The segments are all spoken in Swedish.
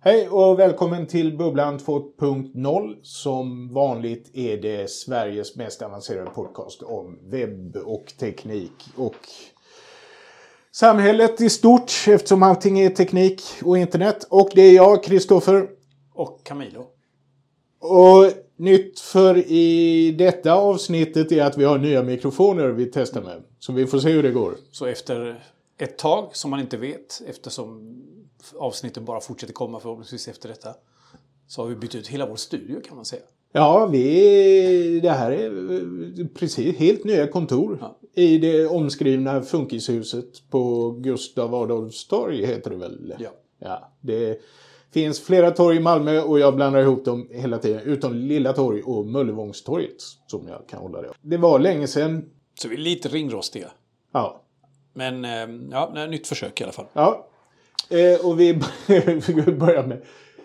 Hej och välkommen till Bubblan 2.0. Som vanligt är det Sveriges mest avancerade podcast om webb och teknik och samhället i stort eftersom allting är teknik och internet. Och det är jag, Kristoffer. Och Camilo. Och nytt för i detta avsnittet är att vi har nya mikrofoner vi testar med. Så vi får se hur det går. Så efter ett tag, som man inte vet eftersom avsnitten bara fortsätter komma förhoppningsvis efter detta. Så har vi bytt ut hela vår studio kan man säga. Ja, vi, det här är precis helt nya kontor. Ja. I det omskrivna funkishuset på Gustav Adolfs torg heter det väl? Ja. ja. Det finns flera torg i Malmö och jag blandar ihop dem hela tiden. Utom Lilla torg och Möllevångstorget som jag kan hålla det. Det var länge sedan. Så vi är lite ringrostiga. Ja. Men eh, ja, nytt försök i alla fall. Ja. Eh, och vi börjar med...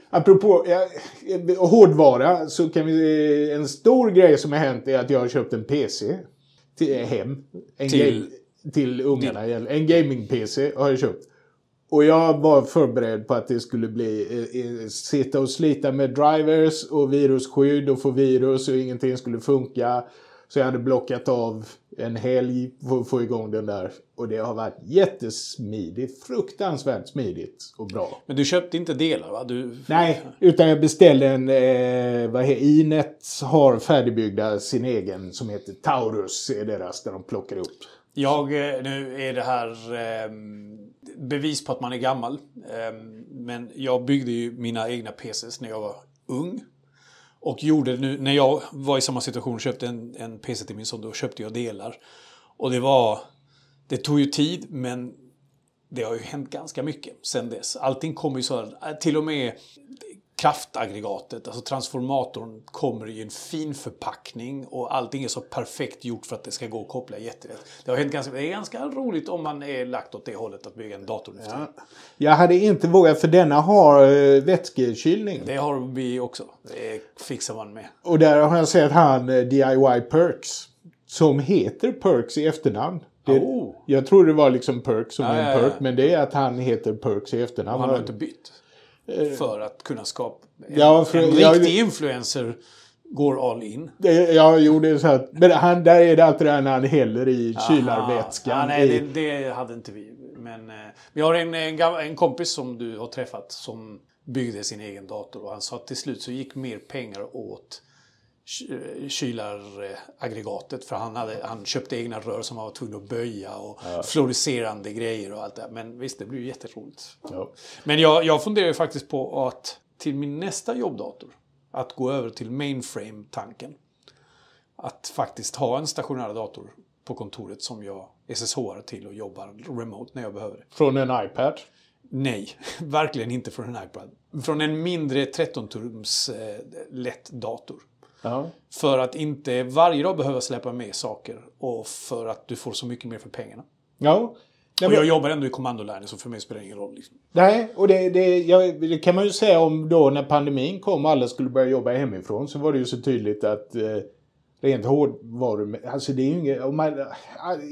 Apropå ja, eh, hårdvara så kan vi... En stor grej som har hänt är att jag har köpt en PC. Till, eh, hem. En Till- till ungarna. En gaming-PC har jag köpt. Och jag var förberedd på att det skulle bli eh, eh, sitta och slita med drivers och virusskydd och få virus och ingenting skulle funka. Så jag hade blockat av en helg för att få igång den där. Och det har varit jättesmidigt. Fruktansvärt smidigt och bra. Men du köpte inte delar va? Du... Nej, utan jag beställde en... Eh, vad heter Inet har färdigbyggda sin egen som heter Taurus. är deras där de plockar upp. Jag, eh, nu är det här eh, bevis på att man är gammal. Eh, men jag byggde ju mina egna PCs när jag var ung. Och gjorde nu, när jag var i samma situation och köpte en, en PC till min son, då köpte jag delar. Och det var, det tog ju tid men det har ju hänt ganska mycket sen dess. Allting kommer ju så här, till och med kraftaggregatet, alltså transformatorn kommer i en fin förpackning och allting är så perfekt gjort för att det ska gå att koppla jättelätt. Det har hänt ganska, det är ganska roligt om man är lagt åt det hållet att bygga en dator nu tiden. Jag hade inte vågat för denna har eh, vätskekylning. Det har vi också. Det fixar man med. Och där har jag sett han eh, DIY Perks. Som heter Perks i efternamn. Det, Oh. Jag tror det var liksom Perks som Ja, en ja, ja. perk. Men det är att han heter Perks i efternamn. Han har inte bytt. För att kunna skapa... En, Ja, för- en jag- riktig influencer går all in. Det- Jag gjorde så att, men han, där är det alltid det här när han häller i kylarvätskan. Ja, nej, det, det hade inte vi. Men eh, vi har en, en, en kompis som du har träffat som byggde sin egen dator och han sa att till slut så gick mer pengar åt eh, kylaraggregatet för han, hade, han köpte egna rör som han var tvungen att böja och fluorescerande grejer och allt det. Men visst, det blir ju jätteroligt. Ja. Men jag, jag funderar ju faktiskt på att till min nästa jobbdator, att gå över till mainframe-tanken. Att faktiskt ha en stationär dator på kontoret som jag SSHar till och jobbar remote när jag behöver det. Från en iPad. Nej, verkligen inte från en iPad. Från en mindre 13-tums eh, lätt dator. Ja. För att inte varje dag behöva släppa med saker och för att du får så mycket mer för pengarna. Ja. Nej, Och men- jag jobbar ändå i kommandolänen så för mig spelar det ingen roll. Liksom. Nej, och det, det, ja, det kan man ju säga om då när pandemin kom och alla skulle börja jobba hemifrån så var det ju så tydligt att eh, rent hårdvaru... Alltså det är ju inget... Man,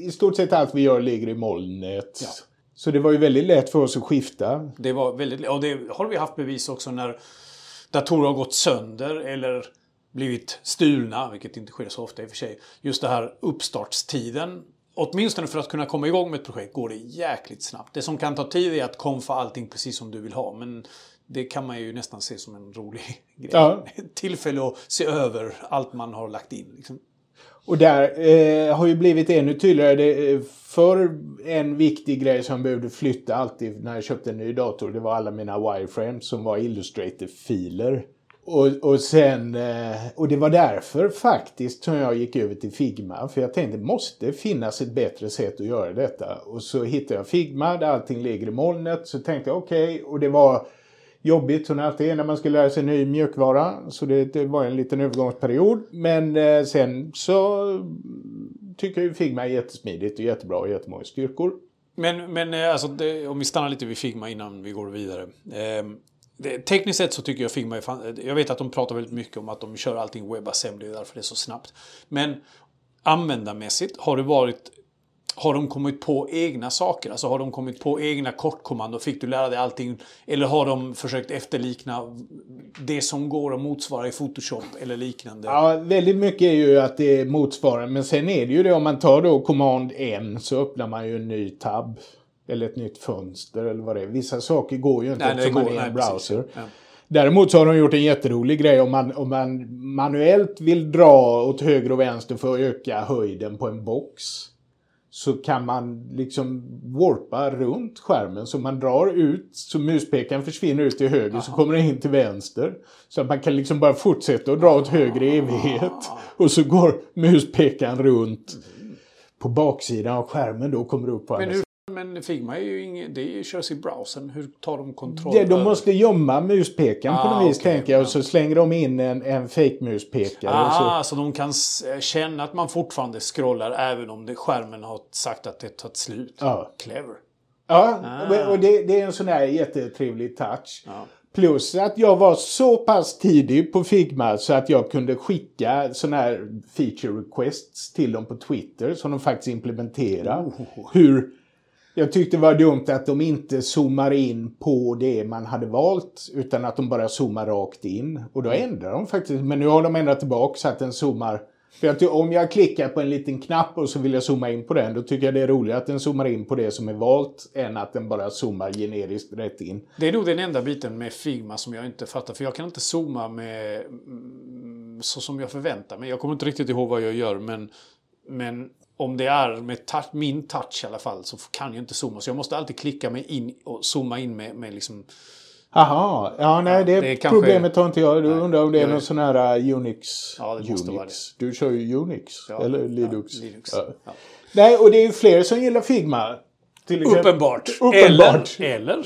I stort sett allt vi gör ligger i molnet. Ja. Så det var ju väldigt lätt för oss att skifta. Det var väldigt, och det har vi haft bevis också när datorer har gått sönder eller blivit stulna, vilket inte sker så ofta i och för sig. Just det här uppstartstiden, åtminstone för att kunna komma igång med ett projekt, går det jäkligt snabbt. Det som kan ta tid är att konfa allting precis som du vill ha, men det kan man ju nästan se som en rolig grej. Ja. Tillfälle att se över allt man har lagt in. Liksom. Och där eh, har ju blivit ännu tydligare. Det, eh, för en viktig grej som jag behövde flytta alltid när jag köpte en ny dator. Det var alla mina wireframes som var Illustrator-filer. Och, och sen, eh, och det var därför faktiskt som jag gick över till Figma. För jag tänkte det måste finnas ett bättre sätt att göra detta. Och så hittade jag Figma där allting ligger i molnet. Så tänkte jag okej, och det var jobbigt som det alltid är när man ska lära sig ny mjukvara. Så det, det var en liten övergångsperiod. Men eh, sen så tycker jag Figma är jättesmidigt och jättebra och jättemånga styrkor. Men, men eh, alltså, det, om vi stannar lite vid Figma innan vi går vidare. Eh, det, tekniskt sett så tycker jag Figma är fan, Jag vet att de pratar väldigt mycket om att de kör allting WebAssembly och därför det är så snabbt. Men användarmässigt har det varit har de kommit på egna saker? Alltså har de kommit på egna kortkommando? Fick du lära dig allting? Eller har de försökt efterlikna det som går att motsvara i Photoshop eller liknande? Ja, väldigt mycket är ju att det motsvarar. Men sen är det ju det om man tar då Command N så öppnar man ju en ny tab. Eller ett nytt fönster eller vad det är. Vissa saker går ju inte Nej, eftersom man är i en browser. Ja. Däremot så har de gjort en jätterolig grej om man, om man manuellt vill dra åt höger och vänster för att öka höjden på en box. Så kan man liksom warpa runt skärmen så man drar ut så muspekaren försvinner ut till höger så kommer den in till vänster. Så att man kan liksom bara fortsätta att dra åt höger i evighet. Och så går muspekaren runt på baksidan av skärmen då kommer upp på andra men Figma är ju inget, det körs i browsern. Hur tar de kontroll? Det, de måste gömma muspekaren på Ah, något vis okej. tänker jag. Och så slänger de in en, en fake-muspekare. och så- Ah, så de kan känna att man fortfarande scrollar även om det, skärmen har sagt att det tagit slut. Ja. Clever. Ja, Ah. och det, det är en sån här jättetrevlig touch. Ja. Plus att jag var så pass tidig på Figma så att jag kunde skicka såna här feature requests till dem på Twitter som de faktiskt implementerar. Oh. Hur jag tyckte det var dumt att de inte zoomar in på det man hade valt utan att de bara zoomar rakt in. Och då ändrar de faktiskt, men nu har de ändrat tillbaka så att den zoomar. För att om jag klickar på en liten knapp och så vill jag zooma in på den, då tycker jag det är roligare att den zoomar in på det som är valt än att den bara zoomar generiskt rätt in. Det är nog den enda biten med Figma som jag inte fattar. För jag kan inte zooma med mm, så som jag förväntar mig. Jag kommer inte riktigt ihåg vad jag gör. Men, men om det är med touch, min touch i alla fall så kan jag inte zooma. Så jag måste alltid klicka mig in och zooma in med, med liksom... Aha, ja nej det, det är kanske- problemet har inte jag. Du undrar om det är någon sån här uh, Unix? Ja, det måste Unix. vara Du kör ju Unix, Ja, eller ja, Linux. Linux. Ja. Nej, och det är ju fler som gillar Figma. Till Uppenbart. Uppenbart. Eller, eller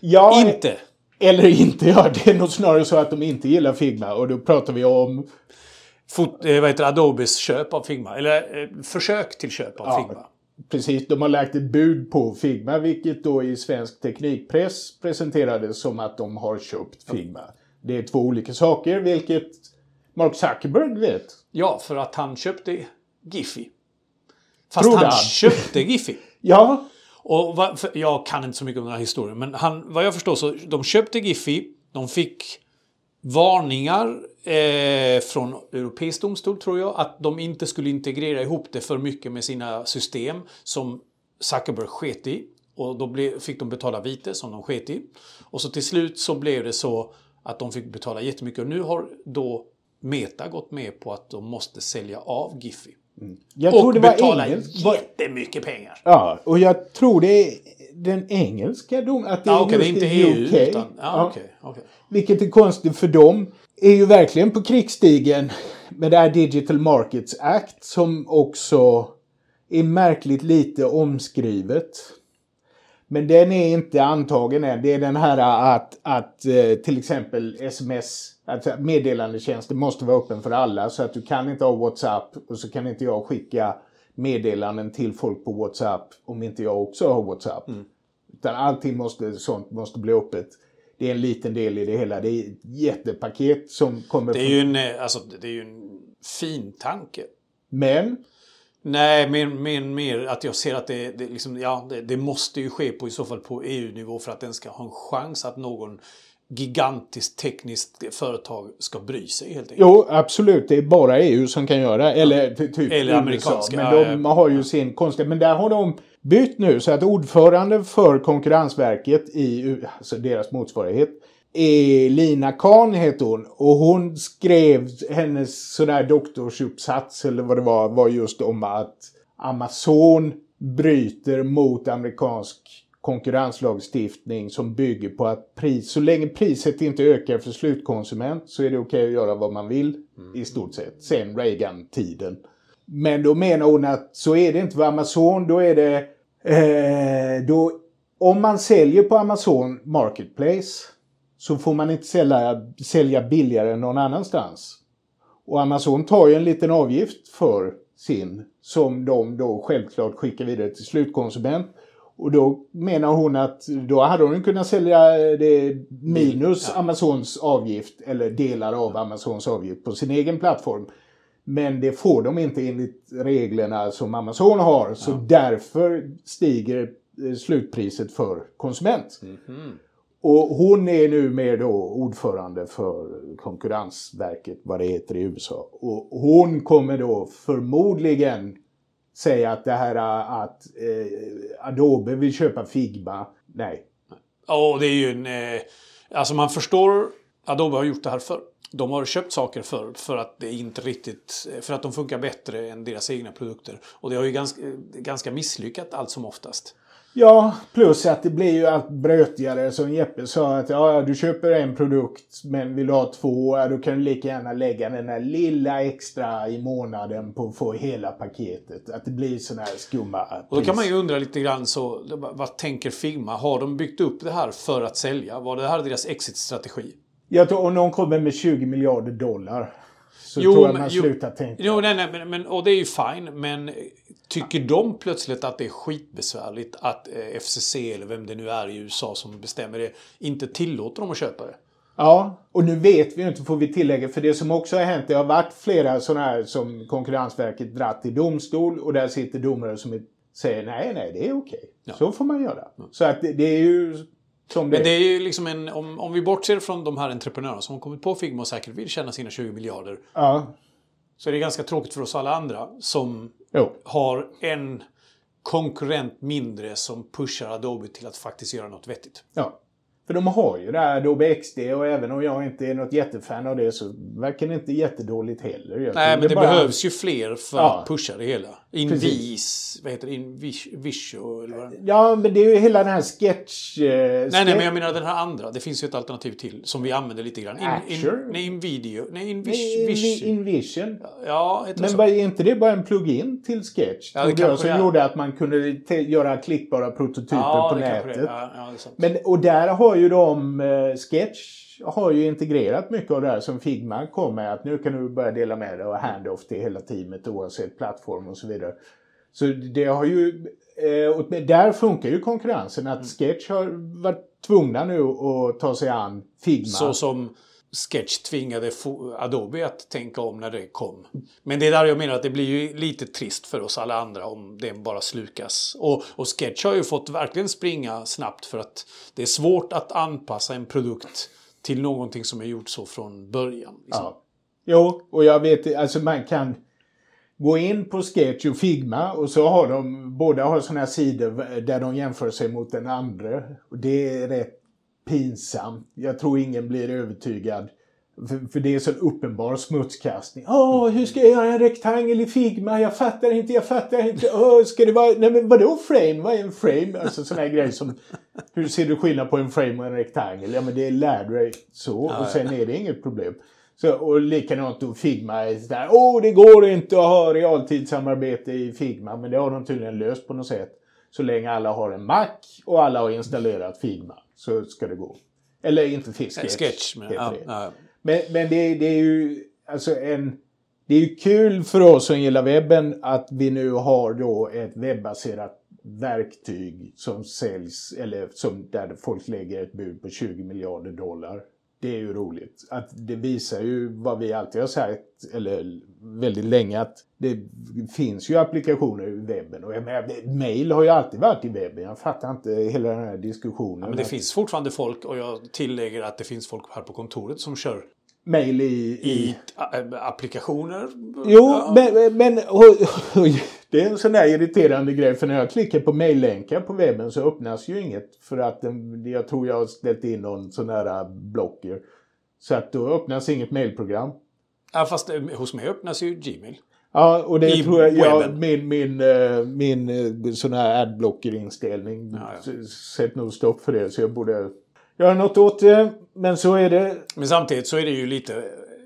Ja, inte. Eller inte, ja. Det är nog snarare så att de inte gillar Figma. Och då pratar vi om... Fot, eh, vad heter Adobes köp av Figma. Eller eh, försök till köp av Ja. Figma. Precis, de har lagt ett bud på Figma, vilket då i svensk teknikpress presenterades som att de har köpt Figma. Det är två olika saker, vilket Mark Zuckerberg vet. Ja, för att han köpte Giphy. Fast Trodde han, han. köpte Giphy. Ja, Och för, jag kan inte så mycket om den här historien, men han, vad jag förstår så de köpte Giphy, de fick varningar eh, från Europeisk domstol tror jag, att de inte skulle integrera ihop det för mycket med sina system som Zuckerberg sket i. Och då ble, fick de betala vite som de sket i. Och så till slut så blev det så att de fick betala jättemycket. Och nu har då Meta gått med på att de måste sälja av Giphy jag Och tror det var. Var- jättemycket pengar. Ja, och jag tror det är den engelska dom... Att det Ja, är det är inte EU. UK. Utan, ja, okej, okej. Vilket är konstigt för dem är ju verkligen på krigsstigen med det här Digital Markets Act som också är märkligt lite omskrivet. Men den är inte antagen än. Det är den här att, att eh, till exempel sms, alltså meddelandetjänster måste vara öppen för alla så att du kan inte ha WhatsApp och så kan inte jag skicka meddelanden till folk på WhatsApp om inte jag också har WhatsApp. Utan allting måste, sånt måste bli öppet. Det är en liten del i det hela. Det är ett jättepaket som kommer Det är från... ju en, eh, alltså, det är ju en fin tanke. Men Nej, men, men mer att jag ser att det, det, liksom, ja, det, det måste ju ske på i så fall på EU-nivå för att den ska ha en chans att någon gigantiskt tekniskt företag ska bry sig helt enkelt. Jo, absolut. Det är bara EU som kan göra Eller ty- typ Eller USA. amerikanska, Men ja, de har ju sin konstiga... Men där har de bytt nu så att ordförande för Konkurrensverket i alltså deras motsvarighet Lina Kahn heter hon. Och hon skrev hennes sådär doktorsuppsats eller vad det var, var just om att Amazon bryter mot amerikansk konkurrenslagstiftning som bygger på att pris, så länge priset inte ökar för slutkonsument så är det okej att göra vad man vill i stort sett. Sen Reagan-tiden. Men då menar hon att så är det inte för Amazon. Då är det... Eh, då, om man säljer på Amazon Marketplace så får man inte sälja, sälja billigare än någon annanstans. Och Amazon tar ju en liten avgift för sin som de då självklart skickar vidare till slutkonsument. Och då menar hon att då hade hon kunnat sälja det minus Amazons avgift eller delar av Amazons avgift på sin egen plattform. Men det får de inte enligt reglerna som Amazon har. Så därför stiger eh, slutpriset för konsument. Och hon är nu mer då ordförande för Konkurrensverket, vad det heter i USA. Och hon kommer då förmodligen säga att det här att eh, Adobe vill köpa Figma, nej. Ja, det är ju en... Eh, alltså man förstår... Adobe har gjort det här förr. De har köpt saker förr för att det inte riktigt... Eh, för att de funkar bättre än deras egna produkter. Och det har ju ganska, ganska misslyckat allt som oftast. Ja, plus att det blir ju allt brötigare som Jeppe sa att ja, du köper en produkt men vill du ha två, ja, då kan du lika gärna lägga den där lilla extra i månaden på att få hela paketet. Att det blir sådana här skumma Och då kan man ju undra lite grann så, vad tänker Figma? Har de byggt upp det här för att sälja? Var det här deras exit-strategi? Jag tror om någon kommer med 20 miljarder dollar så tror jag man slutar tänka. Jo, nej, nej, men, men, och det är ju fine, men tycker de plötsligt att det är skitbesvärligt att eh, FCC eller vem det nu är i USA som bestämmer det inte tillåter dem att köpa det? Ja, och nu vet vi ju inte får vi tillägga för det som också har hänt det har varit flera sådana här som Konkurrensverket dratt i domstol och där sitter domare som säger nej, nej, det är okej. Ja. Så får man göra. Så att det, det är ju som det Men det är ju liksom en, om, om vi bortser från de här entreprenörerna som har kommit på Figma och säkert vill tjäna sina 20 miljarder. Ja. Så är det ganska tråkigt för oss alla andra som jo. har en konkurrent mindre som pushar Adobe till att faktiskt göra något vettigt. Ja. För de har ju det här Adobe XD och även om jag inte är något jättefan av det så verkar det inte jättedåligt heller. Nej, men det, bara... behövs ju fler för ja. att pusha det hela. Invis, vad heter det? Invisio eller vad Ja, men det är ju hela den här sketch... Uh, nej, nej, men jag menar den här andra. Det finns ju ett alternativ till som vi använder lite grann. In, in, nej, Invideo. Nej, Invis, Invision. Ja, Men så. är inte det bara en plugin till Sketch? Ja, det jag, som är. gjorde att man kunde göra klickbara prototyper ja, på nätet. Ja, ja, men, och där har ju de eh, Sketch har ju integrerat mycket av det här som Figma kom med. Att nu kan du börja dela med dig och hand-off till hela teamet oavsett plattform och så vidare. Så det har ju... Eh, och där funkar ju konkurrensen. Att Sketch har varit tvungna nu att ta sig an Figma. Så som Sketch tvingade Adobe att tänka om när det kom. Men det är där jag menar att det blir ju lite trist för oss alla andra om det bara slukas. Och, och Sketch har ju fått verkligen springa snabbt för att det är svårt att anpassa en produkt till någonting som är gjort så från början. Liksom. Ja. Jo, och jag vet alltså man kan gå in på Sketch och Figma och så har de, båda har sådana här sidor där de jämför sig mot den andra. Och det är rätt pinsamt. Jag tror ingen blir övertygad. För, för det är så uppenbar smutskastning. Åh, hur ska jag göra en rektangel i Figma? Jag fattar inte, jag fattar inte. Åh, ska det vara... Nej men vadå frame? Vad är en frame? Alltså sådana här grejer som... Hur ser du skillnad på en frame och en rektangel? Ja men det lär du dig så och sen är det inget problem. Så, och likadant då Figma är sådär, åh det går inte att ha realtidssamarbete i Figma. Men det har de tydligen löst på något sätt. Så länge alla har en Mac och alla har installerat Figma så ska det gå. Eller inte Sketch. Sketch men, ja, ja men, men det, det, är ju alltså en... Det är ju kul för oss som gillar webben att vi nu har då ett webbaserat verktyg som säljs, eller som, där folk lägger ett bud på 20 miljarder dollar det är ju roligt. Att det visar ju vad vi alltid har sagt, eller väldigt länge, att det finns ju applikationer i webben. Och mail har ju alltid varit i webben. Jag fattar inte hela den här diskussionen. Ja, men det finns fortfarande folk, och jag tillägger att det finns folk här på kontoret som kör Mail i, i... I applikationer? Jo, ja. men, men och, och, det är en sån där irriterande grej. För när jag klickar på maillänkar på webben så öppnas ju inget. För att den, jag tror jag har ställt in någon sån här blocker. Så att då öppnas inget mailprogram. Ja, fast eh, hos mig öppnas ju Gmail. Ja, och det I tror jag, jag min, min, eh, min, eh, sån här adblocker-inställning ja, ja. sätter nog stopp för det. Så jag borde göra något åt det. Men så är det. Men samtidigt så är det ju lite,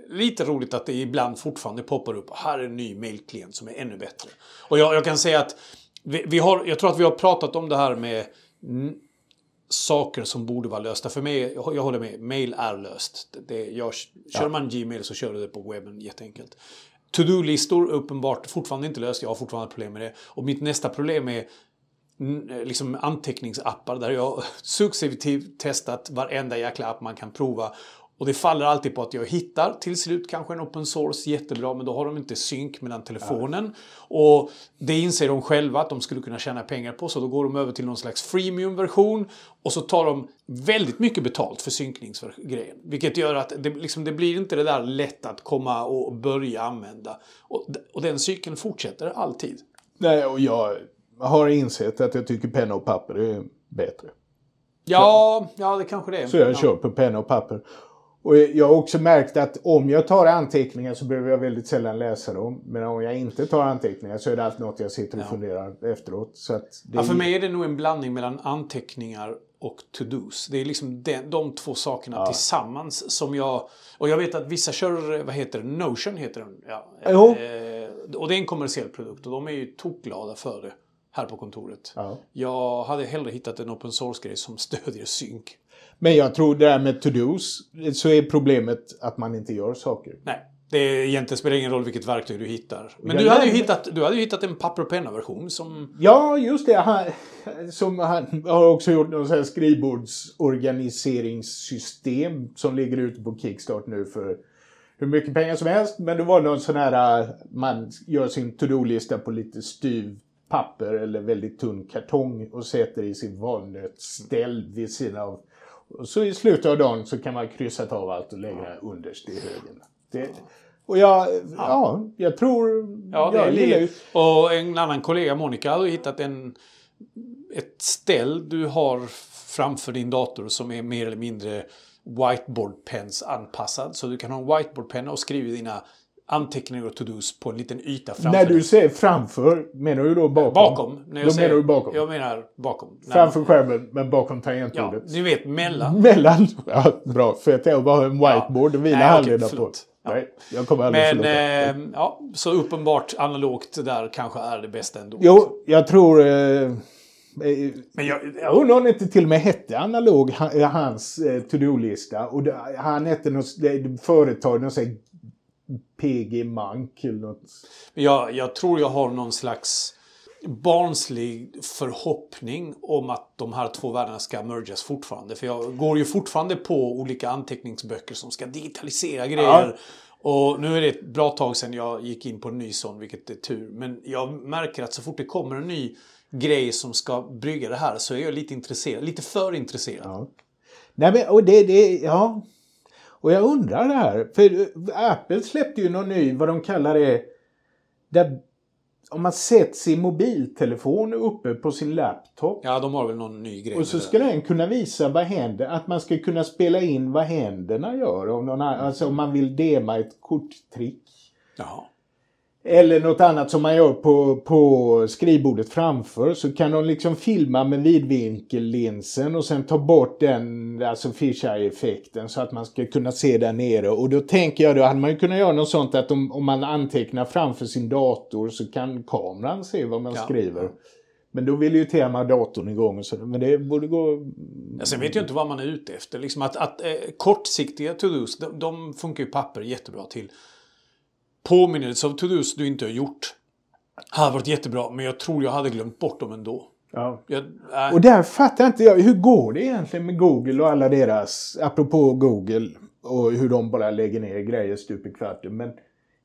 lite roligt att det ibland fortfarande poppar upp. Här är en ny mailklient som är ännu bättre. Och jag, jag kan säga att vi, vi, har, jag tror att vi har pratat om det här med saker som borde vara lösta. För mig, jag, jag håller med, mail är löst. Det, jag, kör man Gmail så kör du det på webben jätteenkelt. To-do-listor uppenbart fortfarande inte löst. Jag har fortfarande problem med det. Och mitt nästa problem är liksom anteckningsappar där jag successivt testat varenda jäkla app man kan prova. Och det faller alltid på att jag hittar till slut kanske en open source jättebra men då har de inte synk mellan telefonen. Och det inser de själva att de skulle kunna tjäna pengar på så då går de över till någon slags freemium-version och så tar de väldigt mycket betalt för synkningsgrejen. Vilket gör att det, liksom, det blir inte det där lätt att komma och börja använda. Och, och den cykeln fortsätter alltid. Nej, och jag har insett att jag tycker penna och papper är bättre. Ja, ja det kanske det är. Så jag ja. kör på penna och papper. Och jag har också märkt att om jag tar anteckningar så behöver jag väldigt sällan läsa dem. Men om jag inte tar anteckningar så är det alltid något jag sitter och funderar efteråt. Så det Ja, för mig är det nog en blandning mellan anteckningar och to-dos. Det är liksom de, de två sakerna tillsammans som jag... Och jag vet att vissa kör, vad heter det, Notion heter den. Ja. Eh, och det är en kommersiell produkt och de är ju tokglada för det här på kontoret. Ja. Jag hade hellre hittat en open source-grej som stödjer synk. Men jag tror det där med to-dos så är problemet att man inte gör saker. Nej, det är, egentligen spelar ingen roll vilket verktyg du hittar. Men Jag du hade, ju hittat, du hade ju hittat en papper och penna-version som... Ja, just det. Han, som han har också gjort något sånt här skrivbordsorganiseringssystem som ligger ute på Kickstart nu för hur mycket pengar som helst. Men det var någon sån här, äh, man gör sin to-do-lista på lite styv papper eller väldigt tunn kartong och sätter i sin valnötsställ vid sidan av. Och så i slutet av dagen så kan man kryssa av allt och lägga underst i högen. Det, och jag, ja, jag tror... Ja, det jag är gillar. Och en annan kollega, Monica, hade hittat en, ett ställ du har framför din dator som är mer eller mindre whiteboard-pens anpassad. Så du kan ha en whiteboard-penna och skriva dina anteckningar och to-dos på en liten yta framför När du säger framför, menar du då bakom? Bakom. När jag Då säger, menar du bakom? Jag menar bakom. Framför skärmen, men bakom Ja, tangentordet. ni vet mellan. Mellan. Ja, bra. För att jag bara har en whiteboard och vila handlederna på. förlåt. Ja. Nej, jag kommer aldrig Men förlåta. eh, ja, så uppenbart analogt där kanske är det bästa ändå. Jo, jag tror... Eh, eh, Men jag, jag undrar om det inte till och med hette analog, ha- eh, hans eh, to-do-lista. Och det, han hette något företag, något PG Mank eller något. Jag, jag tror jag har någon slags barnslig förhoppning om att de här två världarna ska mergas fortfarande. För jag går ju fortfarande på olika anteckningsböcker som ska digitalisera grejer. Och nu är det ett bra tag sedan jag gick in på en ny sån, vilket är tur. Men jag märker att så fort det kommer en ny grej som ska brygga det här så är jag lite intresserad. Lite för intresserad. Ja. Nej, men, och det, det, ja. Och jag undrar det här. För eh, Apple släppte ju någon ny, vad de kallar det, där om man sätter sin mobiltelefon uppe på sin laptop Ja, de har väl någon ny grej och så ska den kunna visa vad händer, att man ska kunna spela in vad händerna gör. Om någon, alltså om man vill dema ett korttrick. Jaha. Eller något annat som man gör på, på skrivbordet framför så kan de liksom filma med vidvinkellinsen och sen ta bort den, alltså fisheye-effekten så att man ska kunna se där nere. Och då tänker jag, då hade man ju kunnat göra något sånt att om, om man antecknar framför sin dator så kan kameran se vad man Ja. skriver. Men då vill ju ha datorn igång och så. Men det borde gå... Ja, sen vet jag inte vad man är ute efter. Liksom att, att eh, kortsiktiga to-dos, de, de funkar ju papper jättebra till. Påminnelse av to-dos du inte har gjort hade varit jättebra, men jag tror jag hade glömt bort dem ändå. Ja. Jag, äh, Och där fattar inte jag, hur går det egentligen med Google och alla deras, apropå Google och hur de bara lägger ner grejer stup i kvarten. Men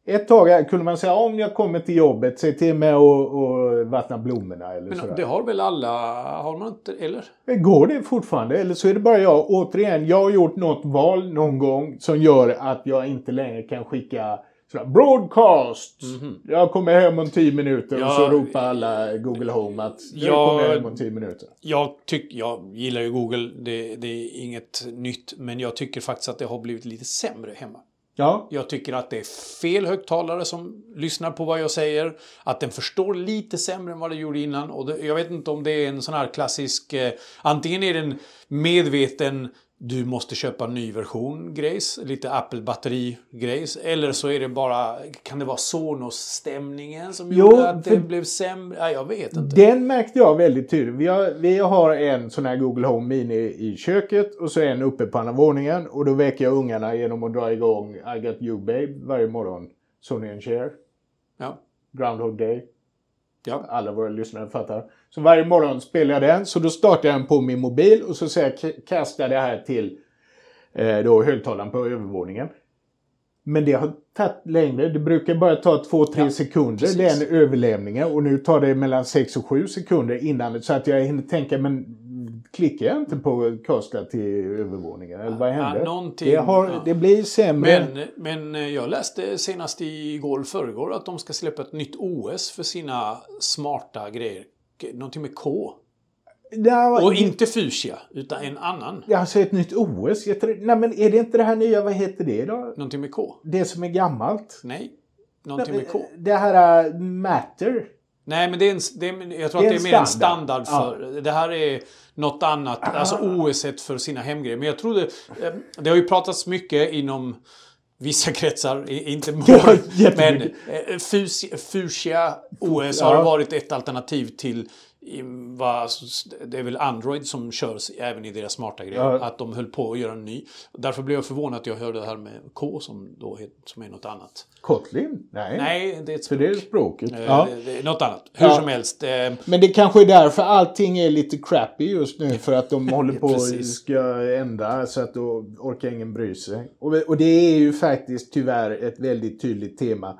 ett tag här kunde man säga om jag kommer till jobbet, säg till mig och, och vattna blommorna eller men sådär. det har väl alla, har man inte, eller? Går det fortfarande? Eller så är det bara jag, återigen, jag har gjort något val någon gång som gör att jag inte längre kan skicka sådär, broadcast! Jag kommer hem om tio minuter och Ja, så ropar alla Google Home att jag ja, kommer hem om tio minuter. Jag, tyck, jag gillar ju Google, det, det är inget nytt, men jag tycker faktiskt att det har blivit lite sämre hemma. Ja, Jag tycker att det är fel högtalare som lyssnar på vad jag säger. Att den förstår lite sämre än vad det gjorde innan. Och det, jag vet inte om det är en sån här klassisk... Eh, antingen är det en medveten du måste köpa en ny version grejs, lite Apple batteri grejs. Eller så är det bara, kan det vara Sonos-stämningen som Jo, gjorde att det blev sämre? Nej, jag vet inte. Den märkte jag väldigt tydligt. Vi har, vi har en sån här Google Home Mini i köket och så en uppe på andra våningen. Och då väcker jag ungarna genom att dra igång I got you babe varje morgon. Sonny and Cher, Ja. Groundhog Day. Ja. Alla våra lyssnare fattar. Så varje morgon spelar jag den. Så då startar jag den på min mobil och så säger jag kasta det här till eh, då högtalaren på övervåningen. Men det har tagit längre. Det brukar bara ta 2-3 Ja, sekunder. precis. Det är en överlämning. Och nu tar det mellan 6 och 7 sekunder innan. Så att jag hinner tänka, men klickar jag inte på kasta till övervåningen? Eller vad Ja, händer? någonting, det, har, ja. det blir sämre. Men, men eh, jag läste senast igår förrgår att de ska släppa ett nytt OS för sina smarta grejer. Någonting med K. Har- Och inte Fuchsia, utan en annan. Jag har sett ett nytt OS. Nej men är det inte det här nya, vad heter det då? Någonting med K. Det som är gammalt? Nej. Någonting med K. Det här uh, Matter. Nej, men det är en, det är, jag tror Det att det är mer en standard. för... Det här är något annat. Alltså OS för sina hemgrejer. Men jag trodde... eh, Det har ju pratats mycket inom vissa kretsar, inte Ja, många, men eh, Fuchsia OS Ja. har varit ett alternativ till i, vad, det är väl Android som körs även i deras smarta grejer. Ja. Att de höll på att göra en ny. Därför blev jag förvånad att jag hörde det här med K som, då, het- som är något annat. Kotlin? Nej. Nej, det är ett För det är språket. Eh, Ja. det- något annat. Hur Ja. som helst. Eh, Men det kanske är därför allting är lite crappy just nu. För att de håller på Precis. ska ändra så att då orkar ingen bry sig. Och, och det är ju faktiskt tyvärr ett väldigt tydligt tema.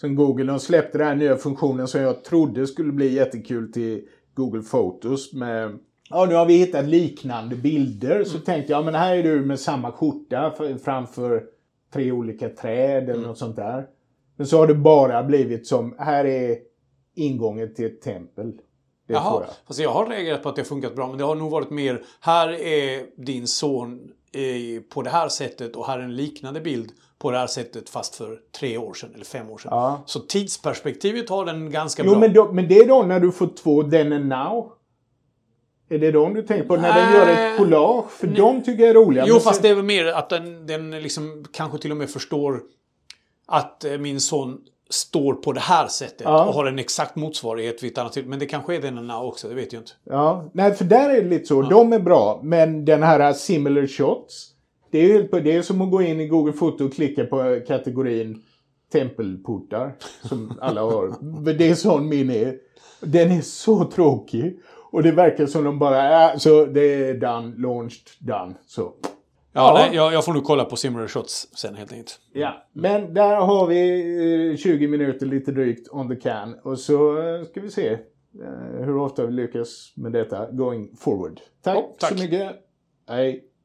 Som Google, de släppte den här nya funktionen som jag trodde skulle bli jättekul till Google Photos med Ja, nu har vi hittat liknande bilder. Så tänkte jag, men här är du med samma skjorta framför tre olika träd eller något sånt där. Men så har det bara blivit som, här är ingången till ett tempel. Det Jaha, jag. fast jag har reagerat på att det har funkat bra. Men det har nog varit mer, här är din son på det här sättet och är en liknande bild på det här sättet fast för tre år sedan eller fem år sedan. Ja. Så tidsperspektivet har den ganska Jo, bra. men, då, men det är då när du får två then and now. Är det de du tänker på? När den gör ett collage? För Nej. de tycker jag är roliga. Jo, men fast sen- det är väl mer att den, den liksom kanske till och med förstår att eh, min son står på det här sättet Ja. och har en exakt motsvarighet vid ett annat. Men det kanske är den now också, det vet jag inte. Ja, nej för där är det lite så. De är bra. Men den här similar shots. Det är ju det är som att gå in i Google Foto och klicka på kategorin tempelportar. Som alla har. det är sån min är. Den är så tråkig. Och det verkar som de bara, äh, så det är done, launched, done. Så. Ja. Nej, jag, jag får nog kolla på Similar Shots sen helt enkelt. Ja, men där har vi eh, 20 minuter lite drygt on the can. Och så eh, ska vi se eh, hur ofta vi lyckas med detta going forward. Tack, Ja, tack. så mycket. Hej.